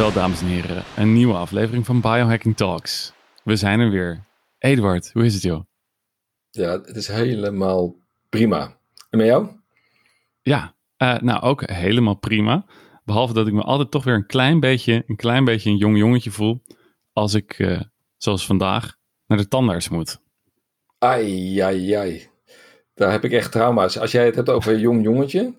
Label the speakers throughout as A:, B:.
A: Jawel, dames en heren. Een nieuwe aflevering van Biohacking Talks. We zijn er weer. Eduard, hoe is het joh?
B: Ja, het is helemaal prima. En met jou?
A: Ja, uh, nou ook helemaal prima. Behalve dat ik me altijd toch weer een klein beetje een, klein beetje een jong jongetje voel. Als ik, uh, zoals vandaag, naar de tandarts moet.
B: Ai, ai, ai. Daar heb ik echt trauma's. Als jij het hebt over een jong jongetje.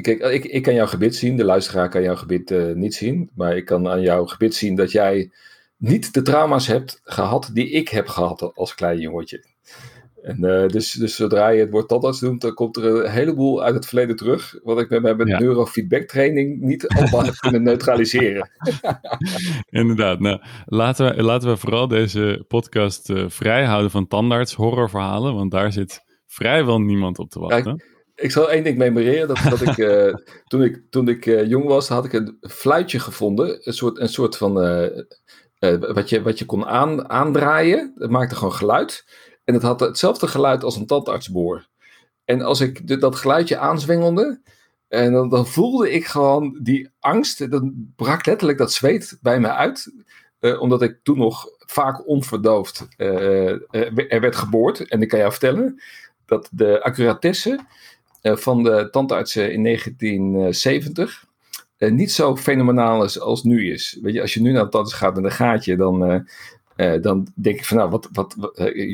B: Kijk, ik, ik kan jouw gebit zien. De luisteraar kan jouw gebit uh, niet zien. Maar ik kan aan jouw gebit zien dat jij niet de trauma's hebt gehad die ik heb gehad als klein jongetje. En, uh, dus, dus zodra je het woord tandarts noemt, dan komt er een heleboel uit het verleden terug. Wat ik met mijn ja. neurofeedback training niet allemaal heb kunnen neutraliseren.
A: Inderdaad. Nou, laten, we, laten we vooral deze podcast uh, vrij houden van tandarts horrorverhalen. Want daar zit vrijwel niemand op te wachten.
B: Kijk, ik zal één ding memoreren. Dat, dat ik, uh, toen ik, toen ik jong was, had ik een fluitje gevonden. Een soort, een soort van... wat, je, wat je kon aan, aandraaien. Dat maakte gewoon geluid. En het had hetzelfde geluid als een tandartsboor. En als ik dat geluidje aanzwengelde, en dan, dan, voelde ik gewoon die angst. Dan brak letterlijk dat zweet bij me uit. Uh, omdat ik toen nog vaak onverdoofd uh, er werd geboord. En ik kan jou vertellen dat de accuratesse van de tandartsen in 1970 niet zo fenomenaal is als nu is. Weet je, als je nu naar de tandarts gaat met een gaatje, dan uh, dan denk ik van nou, wat, wat,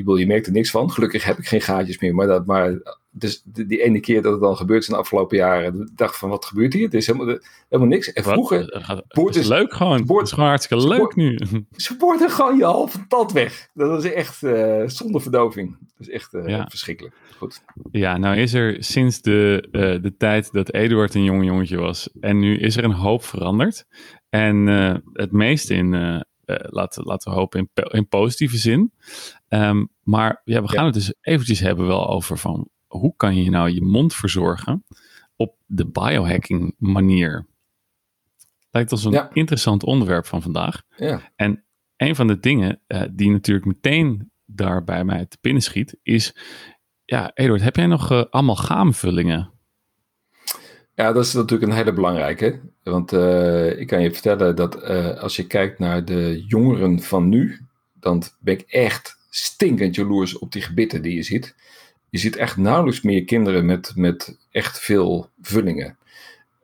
B: wat je merkt er niks van. Gelukkig heb ik geen gaatjes meer. Maar, dat, maar dus die, die ene keer dat het dan gebeurt is in de afgelopen jaren, dacht van wat gebeurt hier? Het is helemaal, helemaal niks. En vroeger.
A: Het is leuk gewoon. Het is gewoon hartstikke leuk nu.
B: Ze boorden gewoon je halve tand weg. Dat is echt uh, zonder verdoving. Dat is echt uh, ja. verschrikkelijk. Goed.
A: Ja, nou is er sinds de, uh, de tijd dat Eduard een jong jongetje was. En nu is er een hoop veranderd. En het meeste in laten, laten we hopen in, in positieve zin. Um, maar ja, we gaan ja. het dus eventjes hebben wel over van hoe kan je nou je mond verzorgen op de biohacking manier. Lijkt ons een ja. interessant onderwerp van vandaag.
B: Ja.
A: En een van de dingen uh, die natuurlijk meteen daar bij mij te binnen schiet is, ja, Eduard, heb jij nog uh, amalgaamvullingen?
B: Ja, dat is natuurlijk een hele belangrijke. Want uh, ik kan je vertellen dat als je kijkt naar de jongeren van nu, dan ben ik echt stinkend jaloers op die gebitten die je ziet. Je ziet echt nauwelijks meer kinderen met, met echt veel vullingen.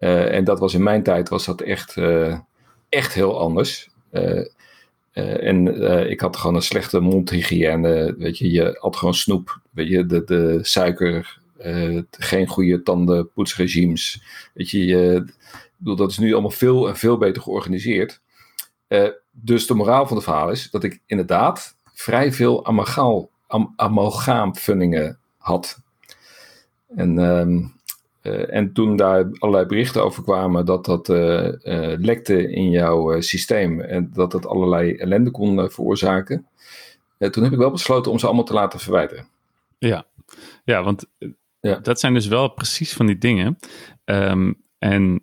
B: Uh, en dat was in mijn tijd was dat echt, echt heel anders. en ik had gewoon een slechte mondhygiëne. Weet je, je had gewoon snoep. Weet je, de, de suiker geen goede tandenpoetsregimes. Weet je, uh, bedoel, dat is nu allemaal veel en veel beter georganiseerd. Dus de moraal van de verhaal is dat ik inderdaad vrij veel amalgaal, am, amalgaamvullingen had. En, um, en toen daar allerlei berichten over kwamen dat dat lekte in jouw systeem en dat dat allerlei ellende kon veroorzaken, toen heb ik wel besloten om ze allemaal te laten verwijderen.
A: Ja, ja want ja. Dat zijn dus wel precies van die dingen. Um, en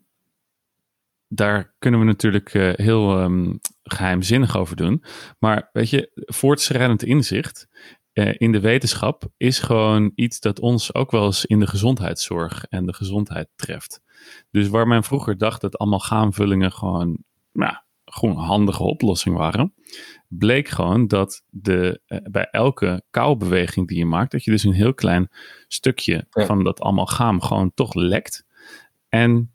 A: daar kunnen we natuurlijk uh, heel um, geheimzinnig over doen. Maar weet je, voortschrijdend inzicht uh, in de wetenschap is gewoon iets dat ons ook wel eens in de gezondheidszorg en de gezondheid treft. Dus waar men vroeger dacht dat allemaal gaanvullingen gewoon, nou, gewoon handige oplossing waren, bleek gewoon dat de, uh, bij elke koubeweging die je maakt, dat je dus een heel klein stukje ja. van dat amalgaam gewoon toch lekt. En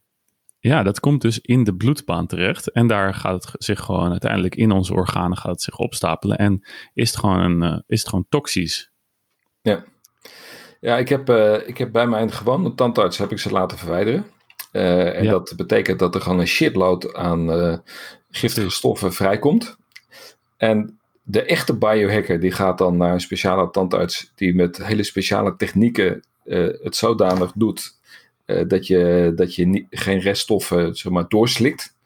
A: ja, dat komt dus in de bloedbaan terecht. En daar gaat het zich gewoon uiteindelijk in onze organen gaat het zich opstapelen. En is het gewoon, een, uh, is het gewoon toxisch.
B: Ja, ja ik, heb, uh, ik heb bij mijn gewone tandarts heb ik ze laten verwijderen. Uh, en ja. dat betekent dat er gewoon een shitload aan giftige stoffen vrijkomt. En de echte biohacker die gaat dan naar een speciale tandarts die met hele speciale technieken het zodanig doet dat je, dat je niet, geen reststoffen zeg maar, doorslikt.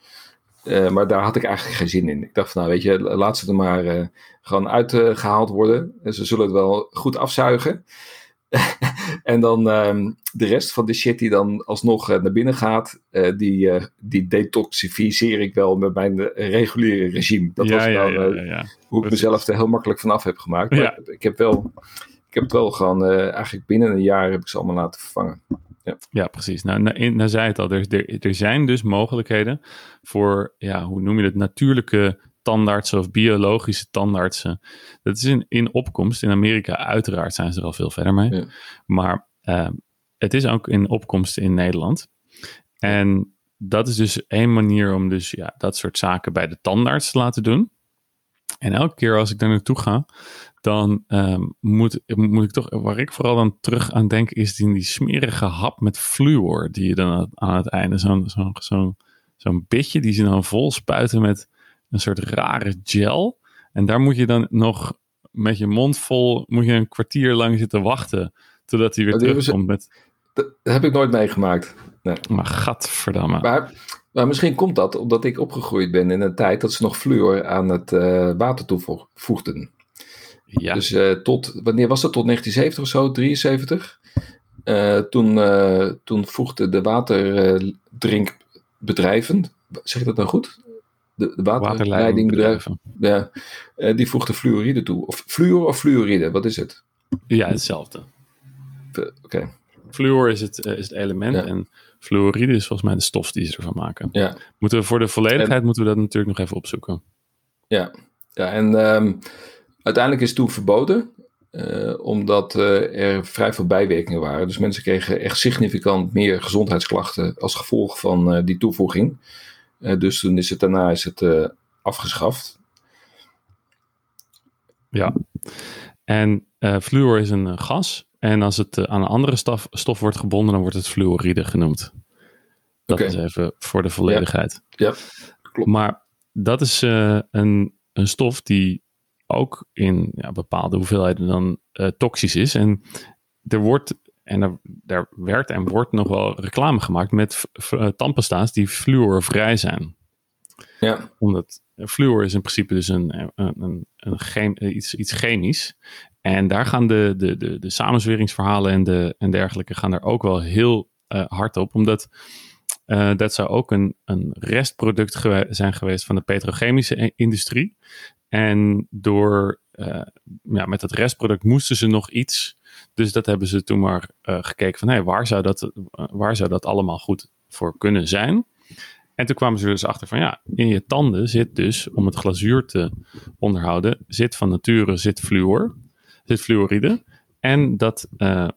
B: Uh, maar daar had ik eigenlijk geen zin in. Ik dacht van nou weet je, laat ze er maar gewoon uitgehaald worden. En ze zullen het wel goed afzuigen. en dan um, de rest van de shit die dan alsnog uh, naar binnen gaat, uh, die, uh, die detoxificeer ik wel met mijn reguliere regime. Dat
A: ja,
B: was nou,
A: ja, ja,
B: hoe ik mezelf er heel makkelijk vanaf heb gemaakt. Maar ik heb wel, ik heb het wel gewoon, eigenlijk binnen een jaar heb ik ze allemaal laten vervangen. Ja,
A: ja precies. Nou, nou, nou zei het al, er, er, er zijn dus mogelijkheden voor, ja, hoe noem je het, natuurlijke tandartsen of biologische tandartsen. Dat is in, in opkomst. In Amerika uiteraard zijn ze er al veel verder mee.
B: Ja.
A: Maar uh, het is ook in opkomst in Nederland. En dat is dus één manier om dus ja, dat soort zaken bij de tandarts te laten doen. En elke keer als ik daar naartoe ga, dan um, moet, moet ik toch, waar ik vooral dan terug aan denk, is die, die smerige hap met fluor, die je dan aan het einde, zo'n zo'n zo'n zo'n bitje, die ze dan vol spuiten met een soort rare gel. En daar moet je dan nog met je mond vol, moet je een kwartier lang zitten wachten, totdat hij weer terugkomt met...
B: Dat heb ik nooit meegemaakt. Nee.
A: Maar gadverdamme.
B: Maar, maar misschien komt dat omdat ik opgegroeid ben in een tijd dat ze nog fluor aan het uh, water toevoegden.
A: Ja.
B: Dus uh, tot, wanneer was dat? Tot 1970 of zo, 73? Uh, toen, toen voegden de waterdrinkbedrijven, zeg ik dat nou goed? De, de waterleidingbedrijven, ja, die voegden fluoride toe. Of fluor of fluoride, wat is het?
A: Ja, hetzelfde.
B: Oké. Okay.
A: Fluor is het, is het element ja. en fluoride is volgens mij de stof die ze ervan maken.
B: Ja.
A: Moeten we voor de volledigheid en, moeten we dat natuurlijk nog even opzoeken.
B: Ja, ja en um, uiteindelijk is het toen verboden. Uh, omdat uh, er vrij veel bijwerkingen waren. Dus mensen kregen echt significant meer gezondheidsklachten als gevolg van uh, die toevoeging. dus toen is het daarna is het, afgeschaft.
A: Ja, en fluor is een gas. En als het aan een andere stof, stof wordt gebonden, dan wordt het fluoride genoemd. Dat okay. is even voor de volledigheid.
B: Ja, ja klopt.
A: Maar dat is uh, een, een stof die ook in ja, bepaalde hoeveelheden dan uh, toxisch is. En er wordt, en er, er werd en wordt nog wel reclame gemaakt met uh, tandpasta's die fluorvrij zijn.
B: Ja.
A: Omdat fluor is in principe dus een, een, een, een chem, iets, iets chemisch. En daar gaan de, de, de, de samenzweringsverhalen en, de, en dergelijke gaan er ook wel heel uh, hard op. Omdat uh, dat zou ook een, een restproduct zijn geweest van de petrochemische industrie. En door, uh, ja, met dat restproduct moesten ze nog iets. Dus dat hebben ze toen maar gekeken van hey, waar, zou dat, waar zou dat allemaal goed voor kunnen zijn. En toen kwamen ze dus achter van ja, in je tanden zit dus, om het glazuur te onderhouden, zit van nature zit fluor zit fluoride. En dat uh,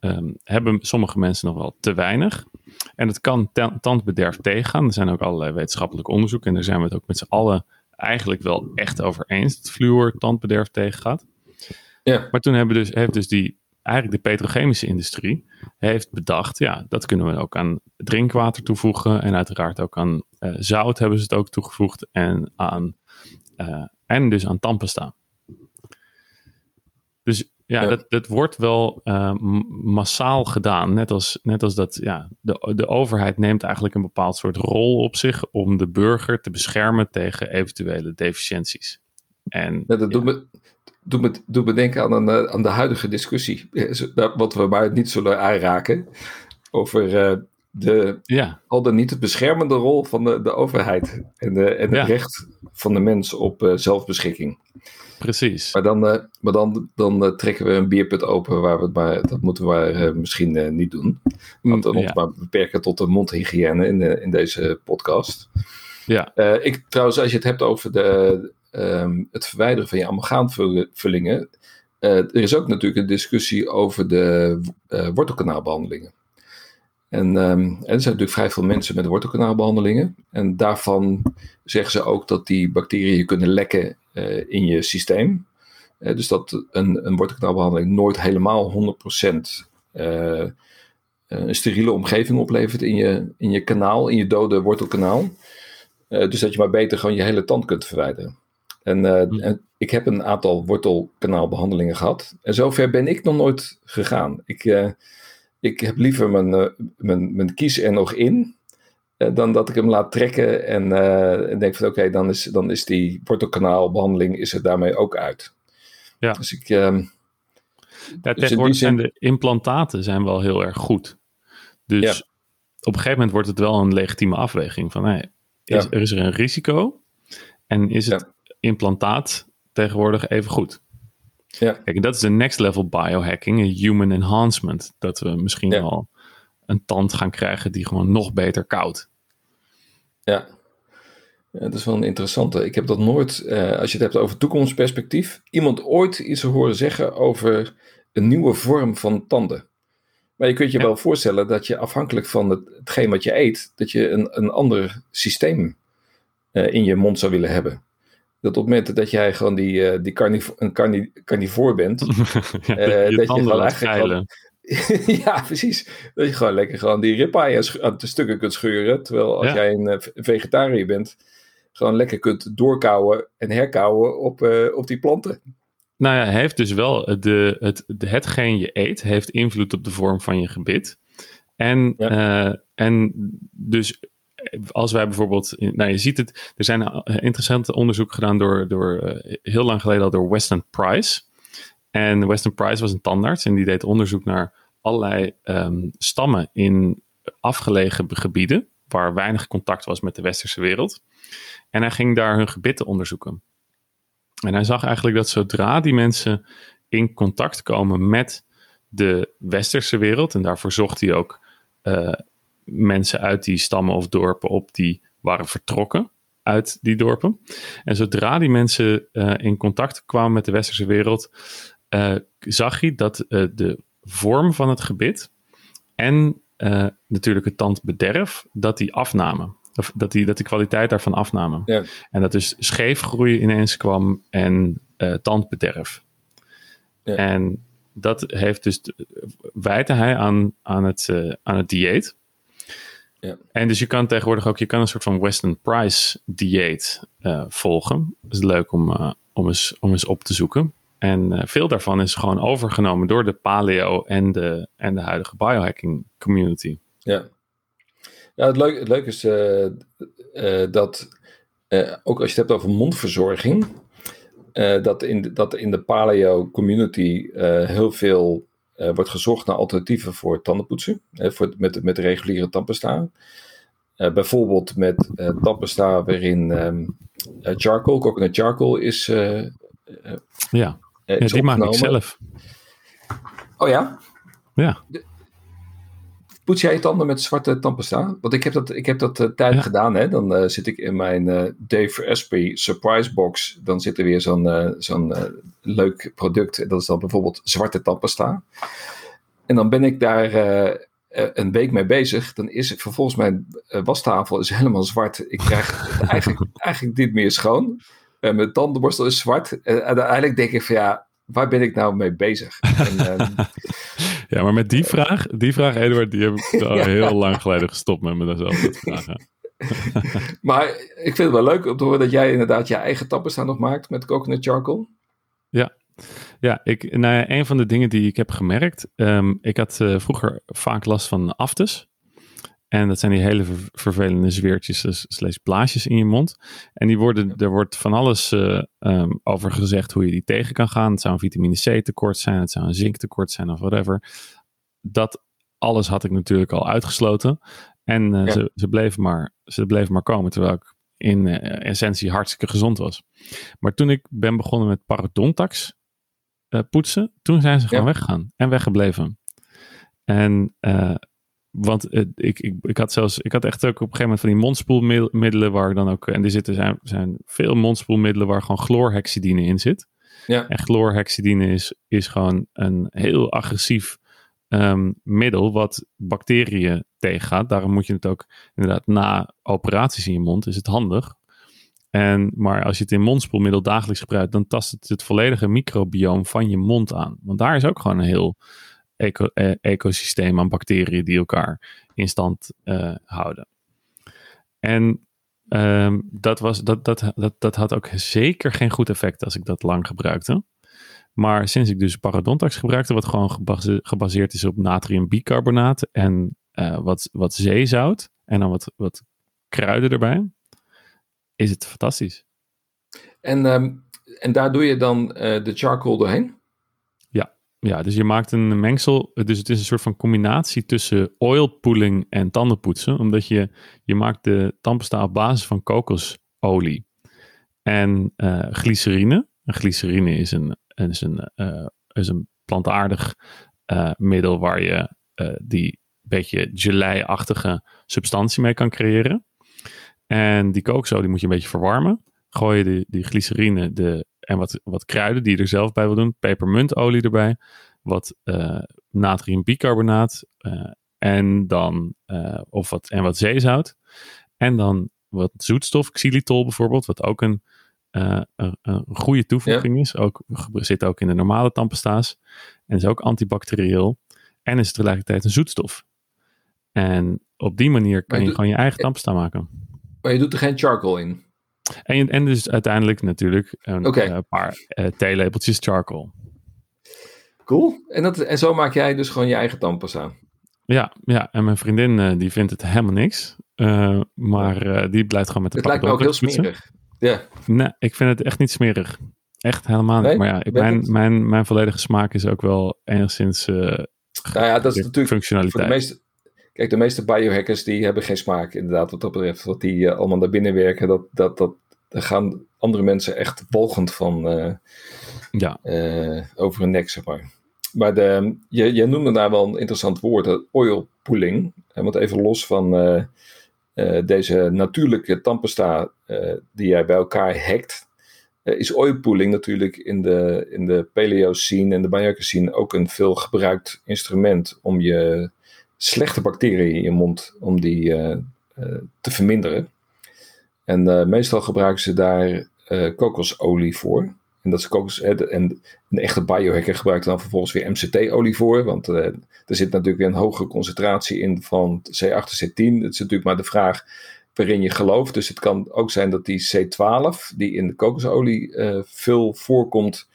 A: um, hebben sommige mensen nog wel te weinig. En het kan tandbederf tegengaan. Er zijn ook allerlei wetenschappelijke onderzoeken. En daar zijn we het ook met z'n allen eigenlijk wel echt over eens. Dat fluor tandbederf tegengaat.
B: Ja.
A: Maar toen hebben dus, heeft dus die, eigenlijk de petrochemische industrie heeft bedacht, ja, dat kunnen we ook aan drinkwater toevoegen. En uiteraard ook aan uh, zout hebben ze het ook toegevoegd. En, aan, uh, en dus aan tandpasta. Dus ja, Dat, dat wordt wel uh, massaal gedaan. Net als, net als dat ja, de, de overheid neemt eigenlijk een bepaald soort rol op zich om de burger te beschermen tegen eventuele deficiënties. En,
B: ja, dat doet, me, doet, me, doet me denken aan, een, eh, aan de huidige discussie, wat we maar niet zullen aanraken, over uh, de,
A: ja.
B: al dan niet het beschermende rol van de, de overheid en, de, en het
A: Ja.
B: recht van de mens op uh, zelfbeschikking.
A: Precies.
B: Maar dan, uh, maar dan, dan uh, trekken we een bierput open waar we het maar, dat moeten we maar, misschien niet doen. Want dan
A: Mm,
B: ons
A: ja.
B: maar beperken tot de mondhygiëne in, de, in deze podcast.
A: Ja,
B: ik, trouwens, als je het hebt over de, um, het verwijderen van je amalgaamvullingen. er is ook natuurlijk een discussie over de wortelkanaalbehandelingen. En, um, en er zijn natuurlijk vrij veel mensen met wortelkanaalbehandelingen. En daarvan zeggen ze ook dat die bacteriën kunnen lekken uh, in je systeem. Uh, dus dat een, een wortelkanaalbehandeling nooit helemaal 100% uh, een steriele omgeving oplevert in je, in je kanaal, in je dode wortelkanaal. dus dat je maar beter gewoon je hele tand kunt verwijderen. En, mm. en ik heb een aantal wortelkanaalbehandelingen gehad. En zover ben ik nog nooit gegaan. Ik ik heb liever mijn, uh, mijn, mijn kies er nog in. Uh, dan dat ik hem laat trekken en, uh, en denk van oké, okay, dan, is, dan is die wortelkanaalbehandeling is er daarmee ook uit.
A: Ja.
B: Dus ik... Um,
A: ja, tegenwoordig zijn de implantaten zijn wel heel erg goed. Dus ja. op een gegeven moment wordt het wel een legitieme afweging van hey, is, ja. er is er een risico en is het implantaat tegenwoordig even goed?
B: Ja.
A: Kijk, dat is de next level biohacking, een human enhancement. Dat we misschien ja. al een tand gaan krijgen die gewoon nog beter koud.
B: Ja. ja dat is wel een interessante. Ik heb dat nooit, uh, als je het hebt over toekomstperspectief, iemand ooit iets horen zeggen over een nieuwe vorm van tanden. Maar je kunt je wel voorstellen dat je afhankelijk van het, hetgeen wat je eet, dat je een, een ander systeem uh, in je mond zou willen hebben. Dat op het moment dat jij gewoon die, uh, die carniv een carni carnivoor bent,
A: ja, uh, dat je gewoon eigenlijk gewoon,
B: ja, precies. Dat je gewoon lekker gewoon die ribeye aan de stukken kunt scheuren. Terwijl als ja. jij een vegetariër bent, gewoon lekker kunt doorkouwen en herkouwen op, uh, op die planten.
A: Nou ja, heeft dus wel de, het, de, hetgeen je eet, heeft invloed op de vorm van je gebit. En, ja. uh, en dus als wij bijvoorbeeld, nou je ziet het, er zijn interessante onderzoeken gedaan door, door uh, heel lang geleden al door Weston Price. En Weston Price was een tandarts en die deed onderzoek naar allerlei um, stammen in afgelegen gebieden waar weinig contact was met de westerse wereld. En hij ging daar hun gebitten onderzoeken. En hij zag eigenlijk dat zodra die mensen in contact komen met de westerse wereld, en daarvoor zocht hij ook uh, mensen uit die stammen of dorpen op die waren vertrokken uit die dorpen. En zodra die mensen uh, in contact kwamen met de westerse wereld, uh, zag hij dat de vorm van het gebit en natuurlijk het tandbederf, dat die afnamen. Of dat die, dat die kwaliteit daarvan afnamen.
B: Ja.
A: En dat dus scheefgroei ineens kwam en tandbederf. Ja. En dat heeft dus, wijte hij aan, aan, het, aan het dieet.
B: Ja.
A: En dus je kan tegenwoordig ook, je kan een soort van Western Price dieet uh, volgen. Dat is leuk om, uh, om, eens, om eens op te zoeken. En uh, veel daarvan is gewoon overgenomen door de paleo en de, en de huidige biohacking community.
B: Ja, ja het, leuke, het leuke is dat, ook als je het hebt over mondverzorging, dat, in de, dat in de paleo community heel veel wordt gezocht naar alternatieven voor tandenpoetsen, voor, met, met de reguliere tandpasta. bijvoorbeeld met tandpasta waarin um, charcoal, coconut charcoal is
A: ja, ja die maak ik zelf.
B: Oh ja?
A: Ja.
B: De, poets jij je tanden met zwarte tandpasta? Want ik heb dat, ik heb dat uh, tijd ja. gedaan. Hè? Dan uh, zit ik in mijn uh, Dave Asprey surprise box. Dan zit er weer zo'n zo'n leuk product. Dat is dan bijvoorbeeld zwarte tandpasta. En dan ben ik daar een week mee bezig. Dan is vervolgens mijn wastafel is helemaal zwart. Ik krijg eigenlijk, eigenlijk niet meer schoon. En mijn tandenborstel is zwart. En uiteindelijk denk ik van ja, waar ben ik nou mee bezig? En, um,
A: ja, maar met die vraag, die vraag, Eduard, die heb ik al ja. heel lang geleden gestopt met mezelf te vragen.
B: maar ik vind het wel leuk om te horen dat jij inderdaad je eigen tappenstaan nog maakt met coconut charcoal.
A: Ja, ja, ik, nou ja, een van de dingen die ik heb gemerkt, um, ik had uh, vroeger vaak last van aftes. En dat zijn die hele ver vervelende zweertjes, slash blaasjes in je mond. En die worden, er wordt van alles uh, um, over gezegd hoe je die tegen kan gaan. Het zou een vitamine C tekort zijn, het zou een zinktekort zijn of whatever. Dat alles had ik natuurlijk al uitgesloten. En uh, ja. ze, ze, bleven maar, ze bleven maar komen, terwijl ik in uh, essentie hartstikke gezond was. Maar toen ik ben begonnen met parodontax poetsen, toen zijn ze gewoon ja. weggegaan en weggebleven. En want uh, ik, ik, ik had zelfs, ik had echt ook op een gegeven moment van die mondspoelmiddelen waar dan ook, en er zitten zijn, zijn veel mondspoelmiddelen waar gewoon chloorhexidine in zit.
B: Ja.
A: En chloorhexidine is, is gewoon een heel agressief um, middel wat bacteriën tegengaat. Daarom moet je het ook inderdaad na operaties in je mond, is het handig. En, maar als je het in mondspoelmiddel dagelijks gebruikt, dan tast het het volledige microbioom van je mond aan. Want daar is ook gewoon een heel eco e ecosysteem aan bacteriën die elkaar in stand uh, houden. En um, dat, was, dat, dat, dat, dat had ook zeker geen goed effect als ik dat lang gebruikte. Maar sinds ik dus parodontax gebruikte, wat gewoon gebase gebaseerd is op natriumbicarbonaat en uh, wat, wat zeezout en dan wat, wat kruiden erbij, is het fantastisch.
B: En, um, en daar doe je dan de charcoal doorheen?
A: Ja, dus je maakt een mengsel. Dus het is een soort van combinatie tussen oilpooling en tandenpoetsen. Omdat je, je maakt de tandpasta op basis van kokosolie en uh, glycerine. En glycerine is een, is een, uh, is een plantaardig uh, middel waar je die beetje gelei-achtige substantie mee kan creëren. En die kooksolie moet je een beetje verwarmen. Gooi je die, die glycerine de, en wat, wat kruiden die je er zelf bij wil doen. Pepermuntolie erbij. Wat uh, natriumbicarbonaat. Uh, en dan of wat, en wat zeezout. En dan wat zoetstof, xylitol bijvoorbeeld, wat ook een, een, een, goede toevoeging is. Ook, zit ook in de normale tandpasta's. En is ook antibacterieel. En is tegelijkertijd een zoetstof. En op die manier kan je, gewoon je eigen tandpasta maken.
B: Maar je doet er geen charcoal in?
A: En, en dus uiteindelijk natuurlijk een, okay. uh, paar uh, theelepeltjes charcoal.
B: Cool. En, dat, en zo maak jij dus gewoon je eigen tandpasta?
A: Ja, ja, en mijn vriendin uh, die vindt het helemaal niks. Maar die blijft gewoon met de
B: Het lijkt me ook heel smerig. Ja.
A: Nee, ik vind het echt niet smerig. Echt helemaal niet. Nee, maar ja, mijn, mijn, mijn volledige smaak is ook wel enigszins
B: nou ja, dat is natuurlijk
A: functionaliteit.
B: Voor de meeste, kijk, de meeste biohackers die hebben geen smaak inderdaad wat dat betreft. Wat die allemaal naar binnen werken, dat, dat, dat, daar gaan andere mensen echt walgend van
A: ja.
B: over hun nek, zeg maar. Maar de, je, je noemde daar wel een interessant woord, oil pooling. Want even los van deze natuurlijke tandpasta uh, die jij bij elkaar hackt, is oil pooling natuurlijk in de, in de paleo-scene en de biohacker-scene ook een veel gebruikt instrument om je slechte bacteriën in je mond om die, te verminderen. En meestal gebruiken ze daar kokosolie voor. En dat is kokos, en een echte biohacker gebruikt dan vervolgens weer MCT-olie voor. Want er zit natuurlijk weer een hogere concentratie in van C8 en C10. Het is natuurlijk maar de vraag waarin je gelooft. Dus het kan ook zijn dat die C12, die in de kokosolie veel voorkomt,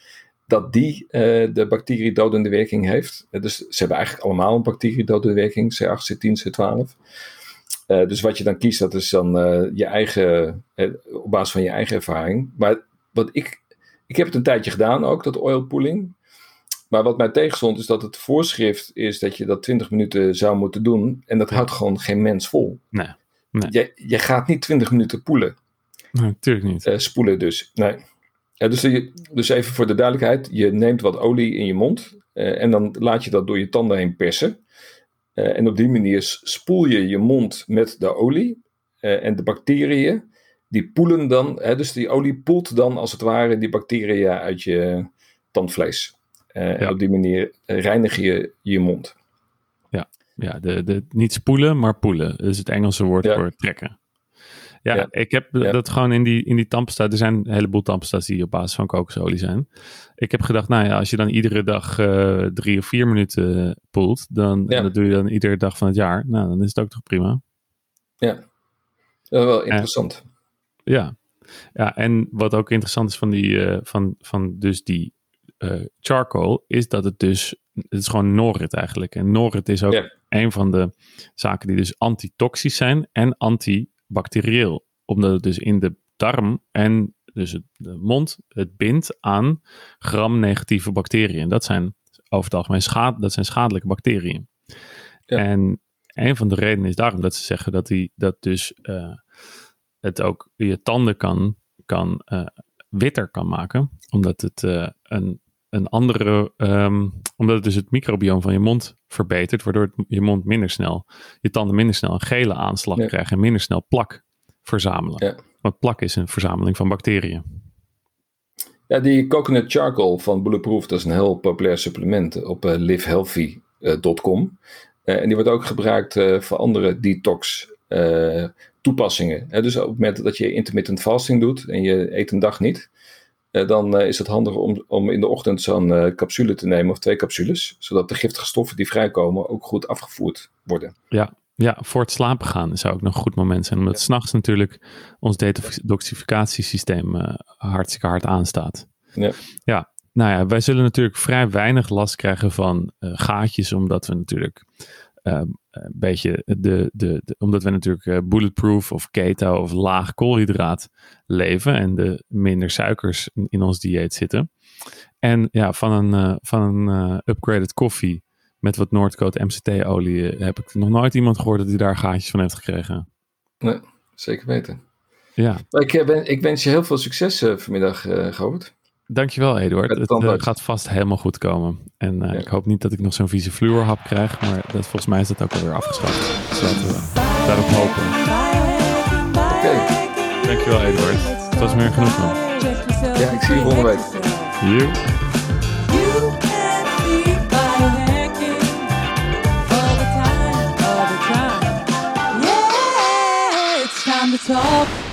B: dat die uh, de bacteriedodende werking heeft. dus ze hebben eigenlijk allemaal een bacteriedodende werking, C8, C10, C12. dus wat je dan kiest, dat is dan je eigen, op basis van je eigen ervaring. Maar wat ik ik heb het een tijdje gedaan ook, dat oil pooling. Maar wat mij tegenstond is dat het voorschrift is dat je dat 20 minuten zou moeten doen. En dat houdt gewoon geen mens vol.
A: Nee. nee.
B: Je, je gaat niet 20 minuten poelen.
A: Nee, natuurlijk niet.
B: Spoelen dus. Nee. Ja, dus, je, dus even voor de duidelijkheid. Je neemt wat olie in je mond. Uh, en dan laat je dat door je tanden heen persen. Uh, en op die manier spoel je je mond met de olie. en de bacteriën die poelen dan, hè, dus die olie poelt dan als het ware die bacteriën uit je tandvlees. En op die manier reinig je je mond.
A: Ja, ja de, de, niet spoelen, maar poelen. Dat is het Engelse woord ja. voor trekken. Ja, ja, ik heb dat gewoon in die, in die tandpasta. Er zijn een heleboel tandpasta's die op basis van kokosolie zijn. Ik heb gedacht, nou ja, als je dan iedere dag uh, drie of vier minuten poelt, dan, dat doe je dan iedere dag van het jaar, nou, dan is het ook toch prima.
B: Ja, wel interessant.
A: Ja. ja, en wat ook interessant is van, die, uh, van, van dus die uh, charcoal, is dat het dus, het is gewoon Norrit eigenlijk. En Norrit is ook een van de zaken die dus antitoxisch zijn en antibacterieel. Omdat het dus in de darm en dus het, de mond, het bindt aan gram-negatieve bacteriën. Dat zijn over het algemeen dat zijn schadelijke bacteriën. Ja. En een van de redenen is daarom dat ze zeggen dat die dat dus uh, het ook je tanden kan, kan uh, witter kan maken. Omdat het uh, een, een andere, um, omdat het dus het microbioom van je mond verbetert, waardoor het, je mond minder snel, je tanden minder snel een gele aanslag ja. krijgen en minder snel plak verzamelen. Ja. Want plak is een verzameling van bacteriën.
B: Ja, die coconut charcoal van Bulletproof, dat is een heel populair supplement op uh, livehealthy.com. Uh, en die wordt ook gebruikt uh, voor andere detox toepassingen. Dus op het moment dat je intermittent fasting doet en je eet een dag niet, eh, dan eh, is het handig om, om in de ochtend zo'n uh, capsule te nemen of twee capsules, zodat de giftige stoffen die vrijkomen ook goed afgevoerd worden.
A: Ja, ja voor het slapen gaan zou ook nog een goed moment zijn, omdat ja. s'nachts natuurlijk ons detoxificatiesysteem uh, hartstikke hard aanstaat.
B: Ja.
A: ja, nou ja, wij zullen natuurlijk vrij weinig last krijgen van gaatjes, omdat we natuurlijk uh, een beetje de, de, de, omdat we natuurlijk uh, bulletproof of keto of laag koolhydraat leven en de minder suikers in, in ons dieet zitten. En ja, van een, uh, van een uh, upgraded koffie met wat Noordcoat MCT-olie heb ik nog nooit iemand gehoord dat hij daar gaatjes van heeft gekregen.
B: Nee, zeker weten.
A: Ja.
B: Ik, ben, ik wens je heel veel succes vanmiddag, Govert.
A: Dankjewel, Eduard. Het uh, gaat vast helemaal goed komen. En uh, ik hoop niet dat ik nog zo'n vieze fluorhap krijg, maar dat, volgens mij is dat ook alweer afgeschaft. Dus laten we daarop hopen.
B: Oké. Okay.
A: Dankjewel, Eduard. Het was meer genoeg, man.
B: Ja, ik zie je volgende week.
A: You.
C: talk.